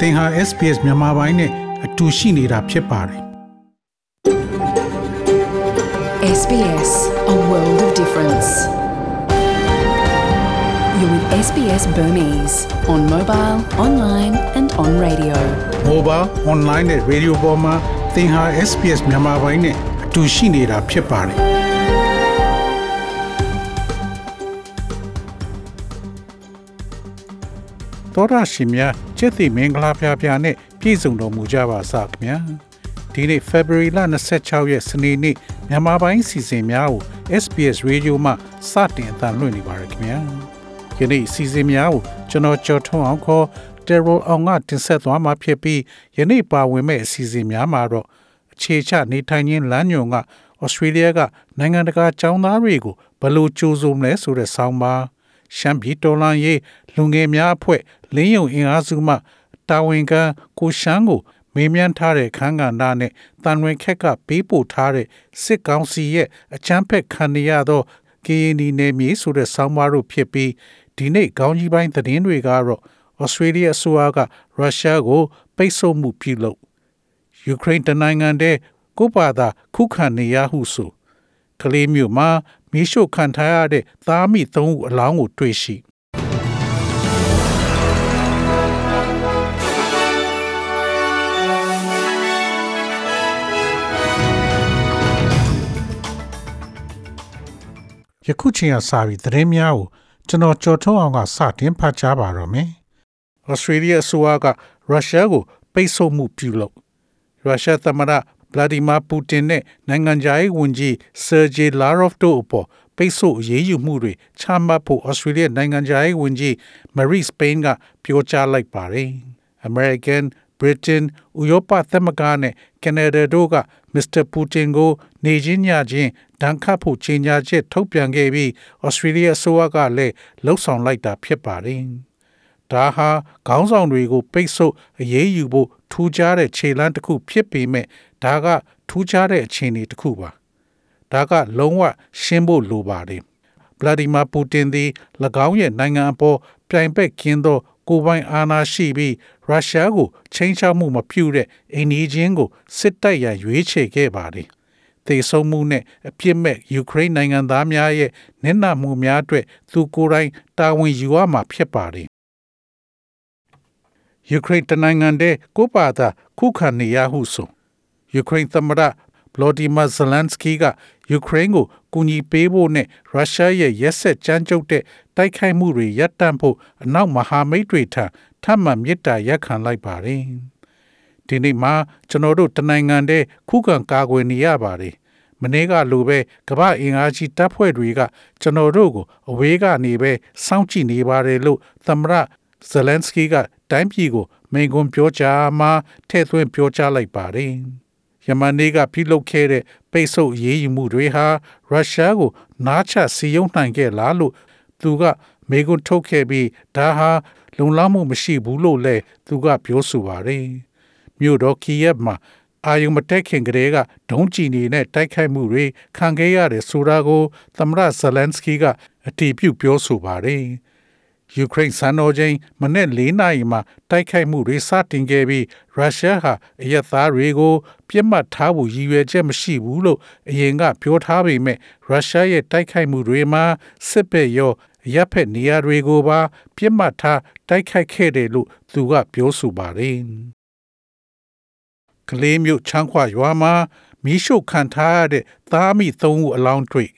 သင်ဟာ SPS မြန်မာပိုင်းနဲ့အတူရှိနေတာဖြစ်ပါတယ် SBS, a world of difference. You're with SBS Burmese on mobile, online, and on radio. mobile online နဲ့ radio ပေါ်မှာသင်ဟာ SPS မြန်မာပိုင်းနဲ့အတူရှိနေတာဖြစ်ပါတယ် တော်ရရှိမြကျက်သိမင်္ဂလာဖျားဖျားနဲ့ပြည့်စုံတော်မူကြပါစခင်ဗျာဒီနေ့ February လ26ရက်စနေနေ့မြန်မာပိုင်းစီစဉ်များကို SBS Radio မှစတင်အသံလွှင့်နေပါရခင်ဗျာယနေ့စီစဉ်များကိုကျွန်တော်ကြော်ထုံးအောင်ခေါ် Terror အောင်ကတင်ဆက်သွားမှာဖြစ်ပြီးယနေ့ပါဝင်မဲ့အစီအစဉ်များမှာတော့အခြေချနေထိုင်ခြင်းလမ်းညွန်ကဩစတြေးလျကနိုင်ငံတကာចောင်းသားတွေကိုဘယ်လိုကြိုးစုံလဲဆိုတဲ့ဆောင်းပါး ရှမ်းပြည်တော်လှန်ရေးလူငယ်များအဖွဲ့လင်းယုံအင်အားစုမှတာဝန်ခံကိုရှမ်းကိုမေးမြန်းထားတဲ့ခန်းကဏ္ဍနဲ့တန်ဝင်ခက်ကပေးပို့ထားတဲ့စစ်ကောင်စီရဲ့အချမ်းဖက်ခံရသော KND နယ်မြေဆိုတဲ့ဆောင်းပါးတို့ဖြစ်ပြီးဒီနေ့ခေါင်းကြီးပိုင်းသတင်းတွေကတော့ဩစတြေးလျအစိုးရကရုရှားကိုပိတ်ဆို့မှုပြုလုပ်ယူကရိန်းတနိုင်ငံတည်းကိုယ့်ဘာသာခုခံနေရဟုဆိုကလေးမျိုးမှာ မီးရှို့ခံထားရတဲ့သားမိသုံးဦးအလောင်းကိုတွေ့ရှိယခုချိန်ကစပြီးသတင်းများကိုကျွန်တော်ကြော်ထုံးအောင်ကစတင်ဖတ်ကြားပါတော့မယ်။ဩစတြေးလျအစိုးရကရုရှားကိုပိတ်ဆို့မှုပြုလုပ်ရုရှားသမ္မတ ဗလာဒီမာပူတင်နဲ့နိုင်ငံခြားရေးဝန်ကြီးဆာဂျေလာရော့ဖ်တို့အပေါ်ပိတ်ဆို့အရေးယူမှုတွေချမှတ်ဖို့ဩစတြေးလျနိုင်ငံခြားရေးဝန်ကြီးမရီစပိန်ကပြောကြားလိုက်ပါတယ်။ American Britain ဥရောပသမဂ္ဂနဲ့ကနေဒါတို့ကမစ္စတာပူတင်ကို နေချင်းညချင်းဒဏ်ခတ်ဖို့ကြေညာချက်ထုတ်ပြန်ခဲ့ပြီးဩစတြေးလျအစိုးရကလည်းလှုံ့ဆော်လိုက်တာဖြစ်ပါတယ်။ဒါဟာခေါင်းဆောင်တွေကို ပိတ်ဆို့အရေးယူဖို့ထူးခြားတဲ့ခြေလှမ်းတစ်ခုဖြစ်ပေမဲ့ ဒါကထူးခြားတဲ့အခြေအနေတစ်ခုပါ။ဒါကလုံးဝရှင်းဖို့လိုပါတယ်။ဗလာဒီမာပူတင်သည်၎င်းရဲ့နိုင်ငံအပေါ်ပြိုင်ဘက်ကင်းသော ကိုယ်ပိုင်အာဏာရှိပြီးရုရှားကိုချိန်ချောက်မှုမပြုတဲ့အိန္ဒိချင်းကိုစစ်တပ်ရရွေးချယ်ခဲ့ပါတယ်။သေဆုံးမှုနဲ့အပြစ်မဲ့ယူကရိန်းနိုင်ငံသားများရဲ့နစ်နာမှုများအတွက်သူကိုယ်တိုင်တာဝန်ယူရမှာဖြစ်ပါတယ်။ယူကရိန်းတနိုင်ငံတည်းကိုပါတာခုခံနေရဟုဆို ယူကရိန်းသမ္မတဗလော်ဒီမာဇလန်စကီကယူကရိန်းကိုကူညီပေးဖို့နဲ့ရုရှားရဲ့ရက်ဆက်ကြမ်းကြုတ်တဲ့တိုက်ခိုက်မှုတွေရပ်တန့်ဖို့အနောက်မဟာမိတ်တွေထံထပ်မံမြစ်တာရက်ခံလိုက်ပါတယ်။ဒီနေ့မှာကျွန်တော်တို့တနိုင်ငံတည်းခုခံကာကွယ်နေရပါတယ်။မနေ့ကလိုပဲကမ္ဘာအင်အားကြီးတပ်ဖွဲ့တွေကကျွန်တော်တို့ကိုအဝေးကနေပဲစောင့်ကြည့်နေပါတယ်လို့သမ္မတဇလန်စကီကတိုင်းပြည်ကိုမိန့်ခွန်းပြောကြားမှာထည့်သွင်းပြောကြားလိုက်ပါတယ်။ ယမန်နေ့ကပြုလုပ်ခဲ့တဲ့ပိတ်ဆို့ရေးယူမှုတွေဟာရုရှားကိုနားချစီယုံနိုင်ခဲ့လားလို့သူကမေကွန်းထုတ်ခဲ့ပြီးဒါဟာလုံလောက်မှုမရှိဘူးလို့လည်းသူကပြောဆိုပါတယ်။မြို့တော်ကီယက်မှာအာယုံမတက်ခင်ကလေးကဒုံးကျည်နေနဲ့တိုက်ခိုက်မှုတွေခံခဲ့ရတယ်ဆိုတာကိုသမ္မတဇလန်စကီကအတည်ပြုပြောဆိုပါတယ်။ ယူကရိန်းစံတော်ချိန်မနေ့၄နာရီမှာတိုက်ခိုက်မှုတွေစတင်ခဲ့ပြီးရုရှားဟာအရက်သားတွေကိုပြစ်မှတ်ထားဖို့ရည်ရွယ်ချက်မရှိဘူးလို့အရင်ကပြောထားပေမဲ့ရုရှားရဲ့တိုက်ခိုက်မှုတွေမှာစစ်ဘက်ရောရပ်ဖက်နေရာတွေကိုပါပြစ်မှတ်ထားတိုက်ခိုက်ခဲ့တယ်လို့သူကပြောဆိုပါတယ်။ကလေးမျိုးချမ်းခွရွာမှာမီးရှို့ခံထားရတဲ့သားမိသုံးဦးအလောင်းတွေ့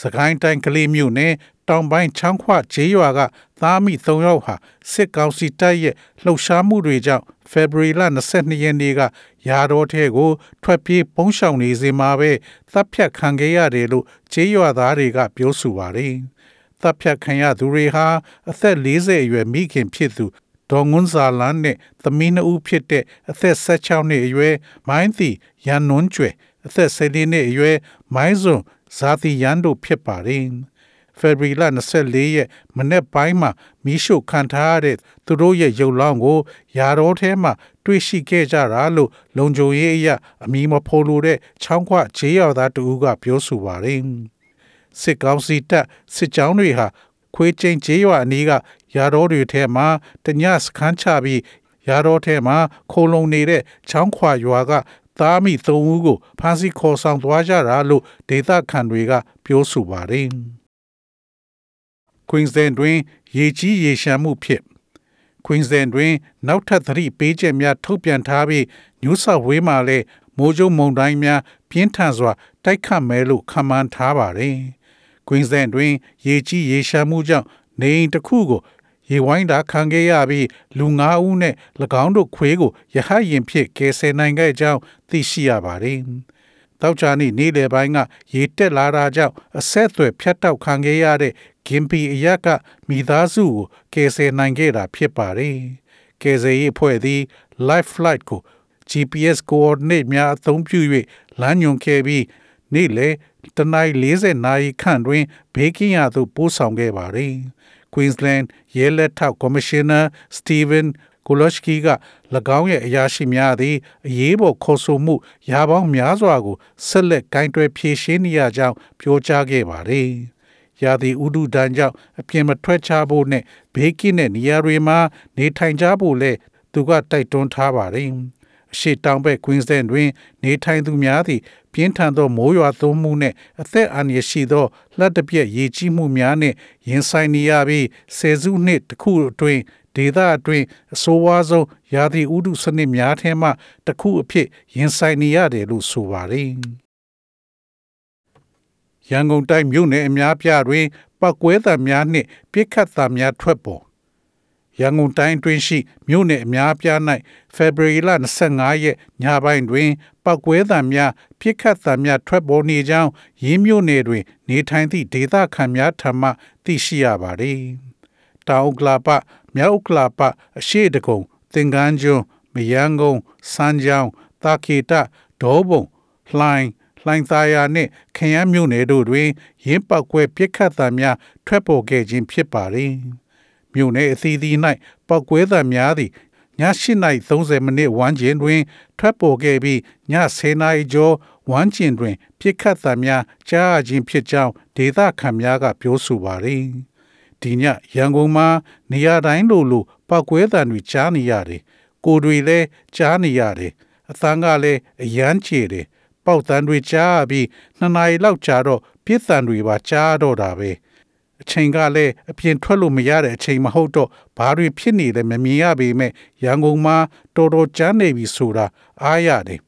စကိုင်းတိုင်းကလေးမျိုးနဲ့ တောင်ပိုင်းချမ်းခွဂျေးရွာကသားမိ၃ယောက်ဟာစစ်ကောင်စီတပ်ရဲ့လှုပ်ရှားမှုတွေကြောင့် February လ22ရက်နေ့ကရာတော်ထဲကို ထွက်ပြေးပုန်းရှောင်နေစဉ်မှာပဲတပ်ဖြတ်ခံခဲ့ရတယ်လို့ဂျေးရွာသားတွေကပြောဆိုပါတယ်။တပ်ဖြတ်ခံရသူတွေဟာအသက်40အရွယ်မိခင်ဖြစ်သူဒေါ်ငွန်းစာလန်နဲ့သမီးနှစ်ဦးဖြစ်တဲ့အသက်16နှစ်အရွယ်မိုင်းတီရန်နွန်းကျွဲအသက်16နှစ်အရွယ်မိုင်းစွန်ဇာတိရန်တို့ဖြစ်ပါတယ်။ ဖေဖော်ဝါရီလ24ရက်မနေ့ပိုင်းမှာမီးရှို့ခံထားရတဲ့သူတို့ရဲ့ရုပ်လောင်းကိုယာတော်ထဲမှာတွေ့ရှိခဲ့ကြတာလို့လုံခြုံရေးအရအမည်မဖော်လိုတဲ့ချောင်းခွဂျေးရောက်သားတူကပြောဆိုပါတယ်။စစ်ကောင်စီတပ်စစ်ကြောင်းတွေဟာခွေးချင်းဂျေးရွာအနီးကယာတော်တွေထဲမှာတညစခန်းချပြီးရာတော်ထဲမှာခိုလုံနေတဲ့ချောင်းခွာရွာကသားမိသုံးဦးကိုဖမ်းဆီးခေါ်ဆောင်သွားကြတာလို့ဒေသခံတွေကပြောဆိုပါတယ်။ Queensland တွင် ရေကြီးရေရှမ်းမှုဖြစ် Queensland တွင် နောက်ထပ်သတိပေးချက်များထုတ်ပြန်ထားပြီး New South Wales မှာလည်းမိုးကြိုးမုန်တိုင်းများပြင်းထန်စွာ တိုက်ခတ်မယ်လို့ခန့်မှန်းထားပါတယ်။ Queensland တွင် ရေကြီးရေရှမ်းမှုကြောင့်နေအိမ်တစ်ခုကိုရေဝိုင်းတာခံခဲ့ရပြီးလူ9ဦးနဲ့၎င်းတို့ခွေးကိုရဟတ်ရင်ဖြင့်ကယ်ဆယ်နိုင်ခဲ့ကြောင်းသိရှိရပါတယ်။တောက်ချာနေ့နေ့လယ်ပိုင်းကရေတက်လာတာကြောင့်အဆက်အသွယ်ဖြတ်တောက်ခံခဲ့ရတဲ့ ဂင်ပီအရက်ကမိသားစုကိုကယ်ဆယ်နိုင်ခဲ့တာဖြစ်ပါတယ်။ကယ်ဆယ်ရေးအဖွဲ့သည် Life Flight ကို GPS coordinate များအသုံးပြု၍လမ်းညွှန်ခဲ့ပြီးနေ့လယ်တနိုင်း40နာရီခန့်တွင်ဘေးကင်းရာသို့ပို့ဆောင်ခဲ့ပါတယ်။ Queensland ရဲလက်ထောက် Commissioner Stephen Koloschki က၎င်းရဲ့အရာရှိများသည်အရေးပေါ်ခေါ်ဆိုမှုရာပေါင်းများစွာကိုဆက်လက်ကင်တွယ်ဖြေရှင်းနေရကြောင်းပြောကြားခဲ့ပါတယ်။ ရာသီဥတုဒဏ်ကြောင့်အပြင်မထွက်ချဖို့နဲ့ဘေးကင်းတဲ့နေရာတွေမှာနေထိုင်ကြဖို့လည်းသူကတိုက်တွန်းထားပါတယ်။အရှိတောင်ဘက် Queensland တွင် နေထိုင်သူများသည့်ပြင်းထန်သောမိုးရွာသွန်းမှုနှင့်အသက်အန္တရာယ်ရှိသောလှပ်တပြက်ရေကြီးမှုများနှင့်ရင်ဆိုင်နေရပြီးဆယ်စုနှစ်တစ်ခုအတွင်းဒေသအတွင်းအဆိုးဝါးဆုံးရာသီဥတုစနစ်များထဲမှတစ်ခုအဖြစ်ရင်ဆိုင်နေရတယ်လို့ဆိုပါတယ်။ ရန်ကုန်တိုင်းမြို့နယ်အများပြားတွင်ပောက်ကွဲသံများနှင့်ပြစ်ခတ်သံများထွက်ပေါ်ရန်ကုန်တိုင်းတွင်ရှိမြို့နယ်အများပြား၌ဖေဖော်ဝါရီလ25ရက်ညပိုင်းတွင်ပောက်ကွဲသံများပြစ်ခတ်သံများထွက်ပေါ်နေကြောင်းရင်းမြို့နယ်တွင် နေထိုင်သည့်ဒေသခံများထံမှသိရှိရပါသည်။တောင်ဥက္ကလာပမြောက်ဥက္ကလာပအရှိတကုံသင်္ကန်းကျွန်းမယန်းကုန်းစမ်းချောင်းတာကေတဒေါဘုံလှိုင်း လှိုင်းသားရနှင့်ခရမ်းမြို့နယ်တို့တွင်ရင်းပောက်ကွဲပြစ်ခတ်သံများထွက်ပေါ်ခဲ့ခြင်းဖြစ်ပါသည်။မြို့နယ်အသီးသီး၌ပောက်ကွဲသံများသည့်ည8:30မိနစ်ဝန်းကျင်တွင် ထွက်ပေါ်ခဲ့ပြီးည10:00နာရီကျော်ဝန်းကျင်တွင်ပြစ်ခတ်သံများကြားရခြင်းဖြစ်ကြောင်းဒေသခံများကပြောဆိုပါသည်ဒီညရန်ကုန်မှာနေရာတိုင်းလိုလိုပောက်ကွဲသံတွေကြားနေရတယ်ကိုတွေလည်းကြားနေရတယ်အသံကလည်းအယမ်းချေတယ် ပေါက်တန်တွေကြားပြီးနှစ်နာရီလောက်ကြာတော့ပြစ်တန်တွေပါကြားတော့တာပဲ။အချိန်ကလည်းအပြင်ထွက်လို့မရတဲ့အချိန်မဟုတ်တော့ဘာတွေဖြစ်နေလဲမမြင်ရပေမဲ့ရန်ကုန်မှာတော်တော်ကြမ်းနေပြီဆိုတာအားရတယ်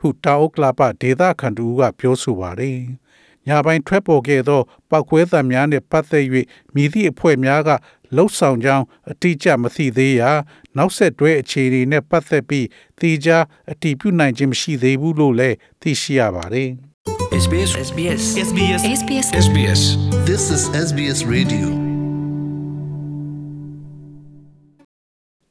ဟုတာအိုကလာပဒေသခံတူကပြောဆိုပါတယ်ညပိုင်းထွက်ပေါ်ခဲ့သောပောက်ကွဲသံများနှင့်ပတ်သက်၍မိသည့်အဖွဲ့များက လှုပ်ဆောင်ကြောင်းအတိအကျမသိသေးရာနောက်ဆက်တွဲအခြေအနေနဲ့ပတ်သက်ပြီးသိကြအတည်ပြုနိုင်ခြင်းမရှိသေးဘူးလို့လည်းသိရှိရပါတယ်။ SBS SBS SBS SBS SBS This is SBS Radio.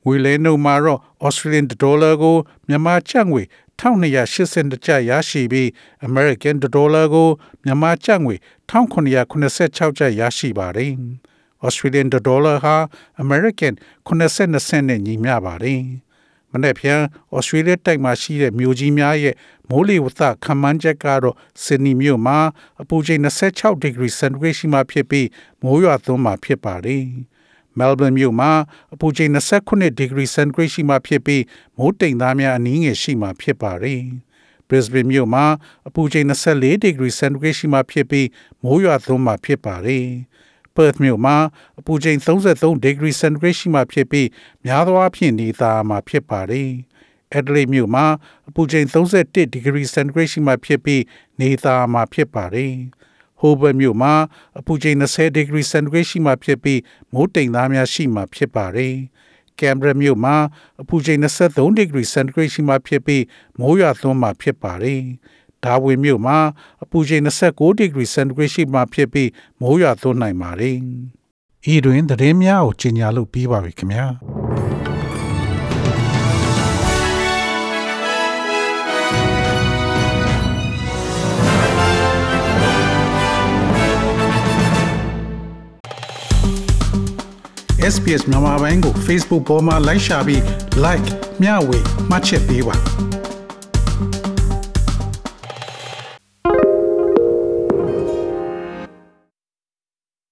ငွေလဲနှုန်းမှာတော့ Australian dollar ကိုမြန်မာကျပ်ငွေ1280ကျပ်ရရှိပြီး American dollar ကိုမြန်မာကျပ်ငွေ1986ကျပ်ရရှိပါတယ်။ Australian dollar ဟာ American 80စနစ်နဲ့ညီမျှပါတယ်။မနေ့ဖြန်ဩစတြေးလျတိုက်မှာရှိတဲ့မြို့ကြီးများရဲ့မိုးလေဝသခန့်မှန်းချက်ကတော့ဆင်နီမြို့မှာအပူချိန်26ဒီဂရီစင်တီဂရိတ်ရှိမှဖြစ်ပြီးမိုးရွာသွန်းမှာဖြစ်ပါတယ်။ Melbourne မြို့မှာအပူချိန်29ဒီဂရီစင်တီဂရိတ်ရှိမှဖြစ်ပြီးမိုးတိမ်သားများအနည်းငယ်ရှိမှဖြစ်ပါတယ်။ Brisbane မြို့မှာအပူချိန်24ဒီဂရီစင်တီဂရိတ်ရှိမှဖြစ်ပြီးမိုးရွာသွန်းမှာဖြစ်ပါတယ်။ Perth မြို့မှာအပူချိန်33 degree centigrade ရှိမှဖြစ်ပြီးများသောအားဖြင့်နေသားမှာဖြစ်ပါတယ်။ Adelaide မြို့မှာအပူချိန်31 degree centigrade ရှိမှဖြစ်ပြီးနေသားမှာဖြစ်ပါတယ်။ Hobart မြို့မှာအပူချိန်20 degree centigrade ရှိမှဖြစ်ပြီးမိုးတိမ်သားများရှိမှဖြစ်ပါတယ်။ Canberra မြို့မှာအပူချိန်23 degree centigrade ရှိမှဖြစ်ပြီးမိုးရွာသွန်းမှဖြစ်ပါတယ်။ ဒါဝင်မြို့မှာအပူချိန်29ဒီဂရီစင်တီဂရိတ်ရှိမှဖြစ်ပြီးမိုးရွာသွန်းနိုင်ပါတယ်။ဤတွင်သတင်းများကိုကြီးညာလို့ပြီးပါပြီခင်ဗျာ။ SPS မြန်မာပိုင်းကို Facebook ပေါ်မှာ like ရှာပြီး like မျှဝေမှတ်ချက်ပေးပါ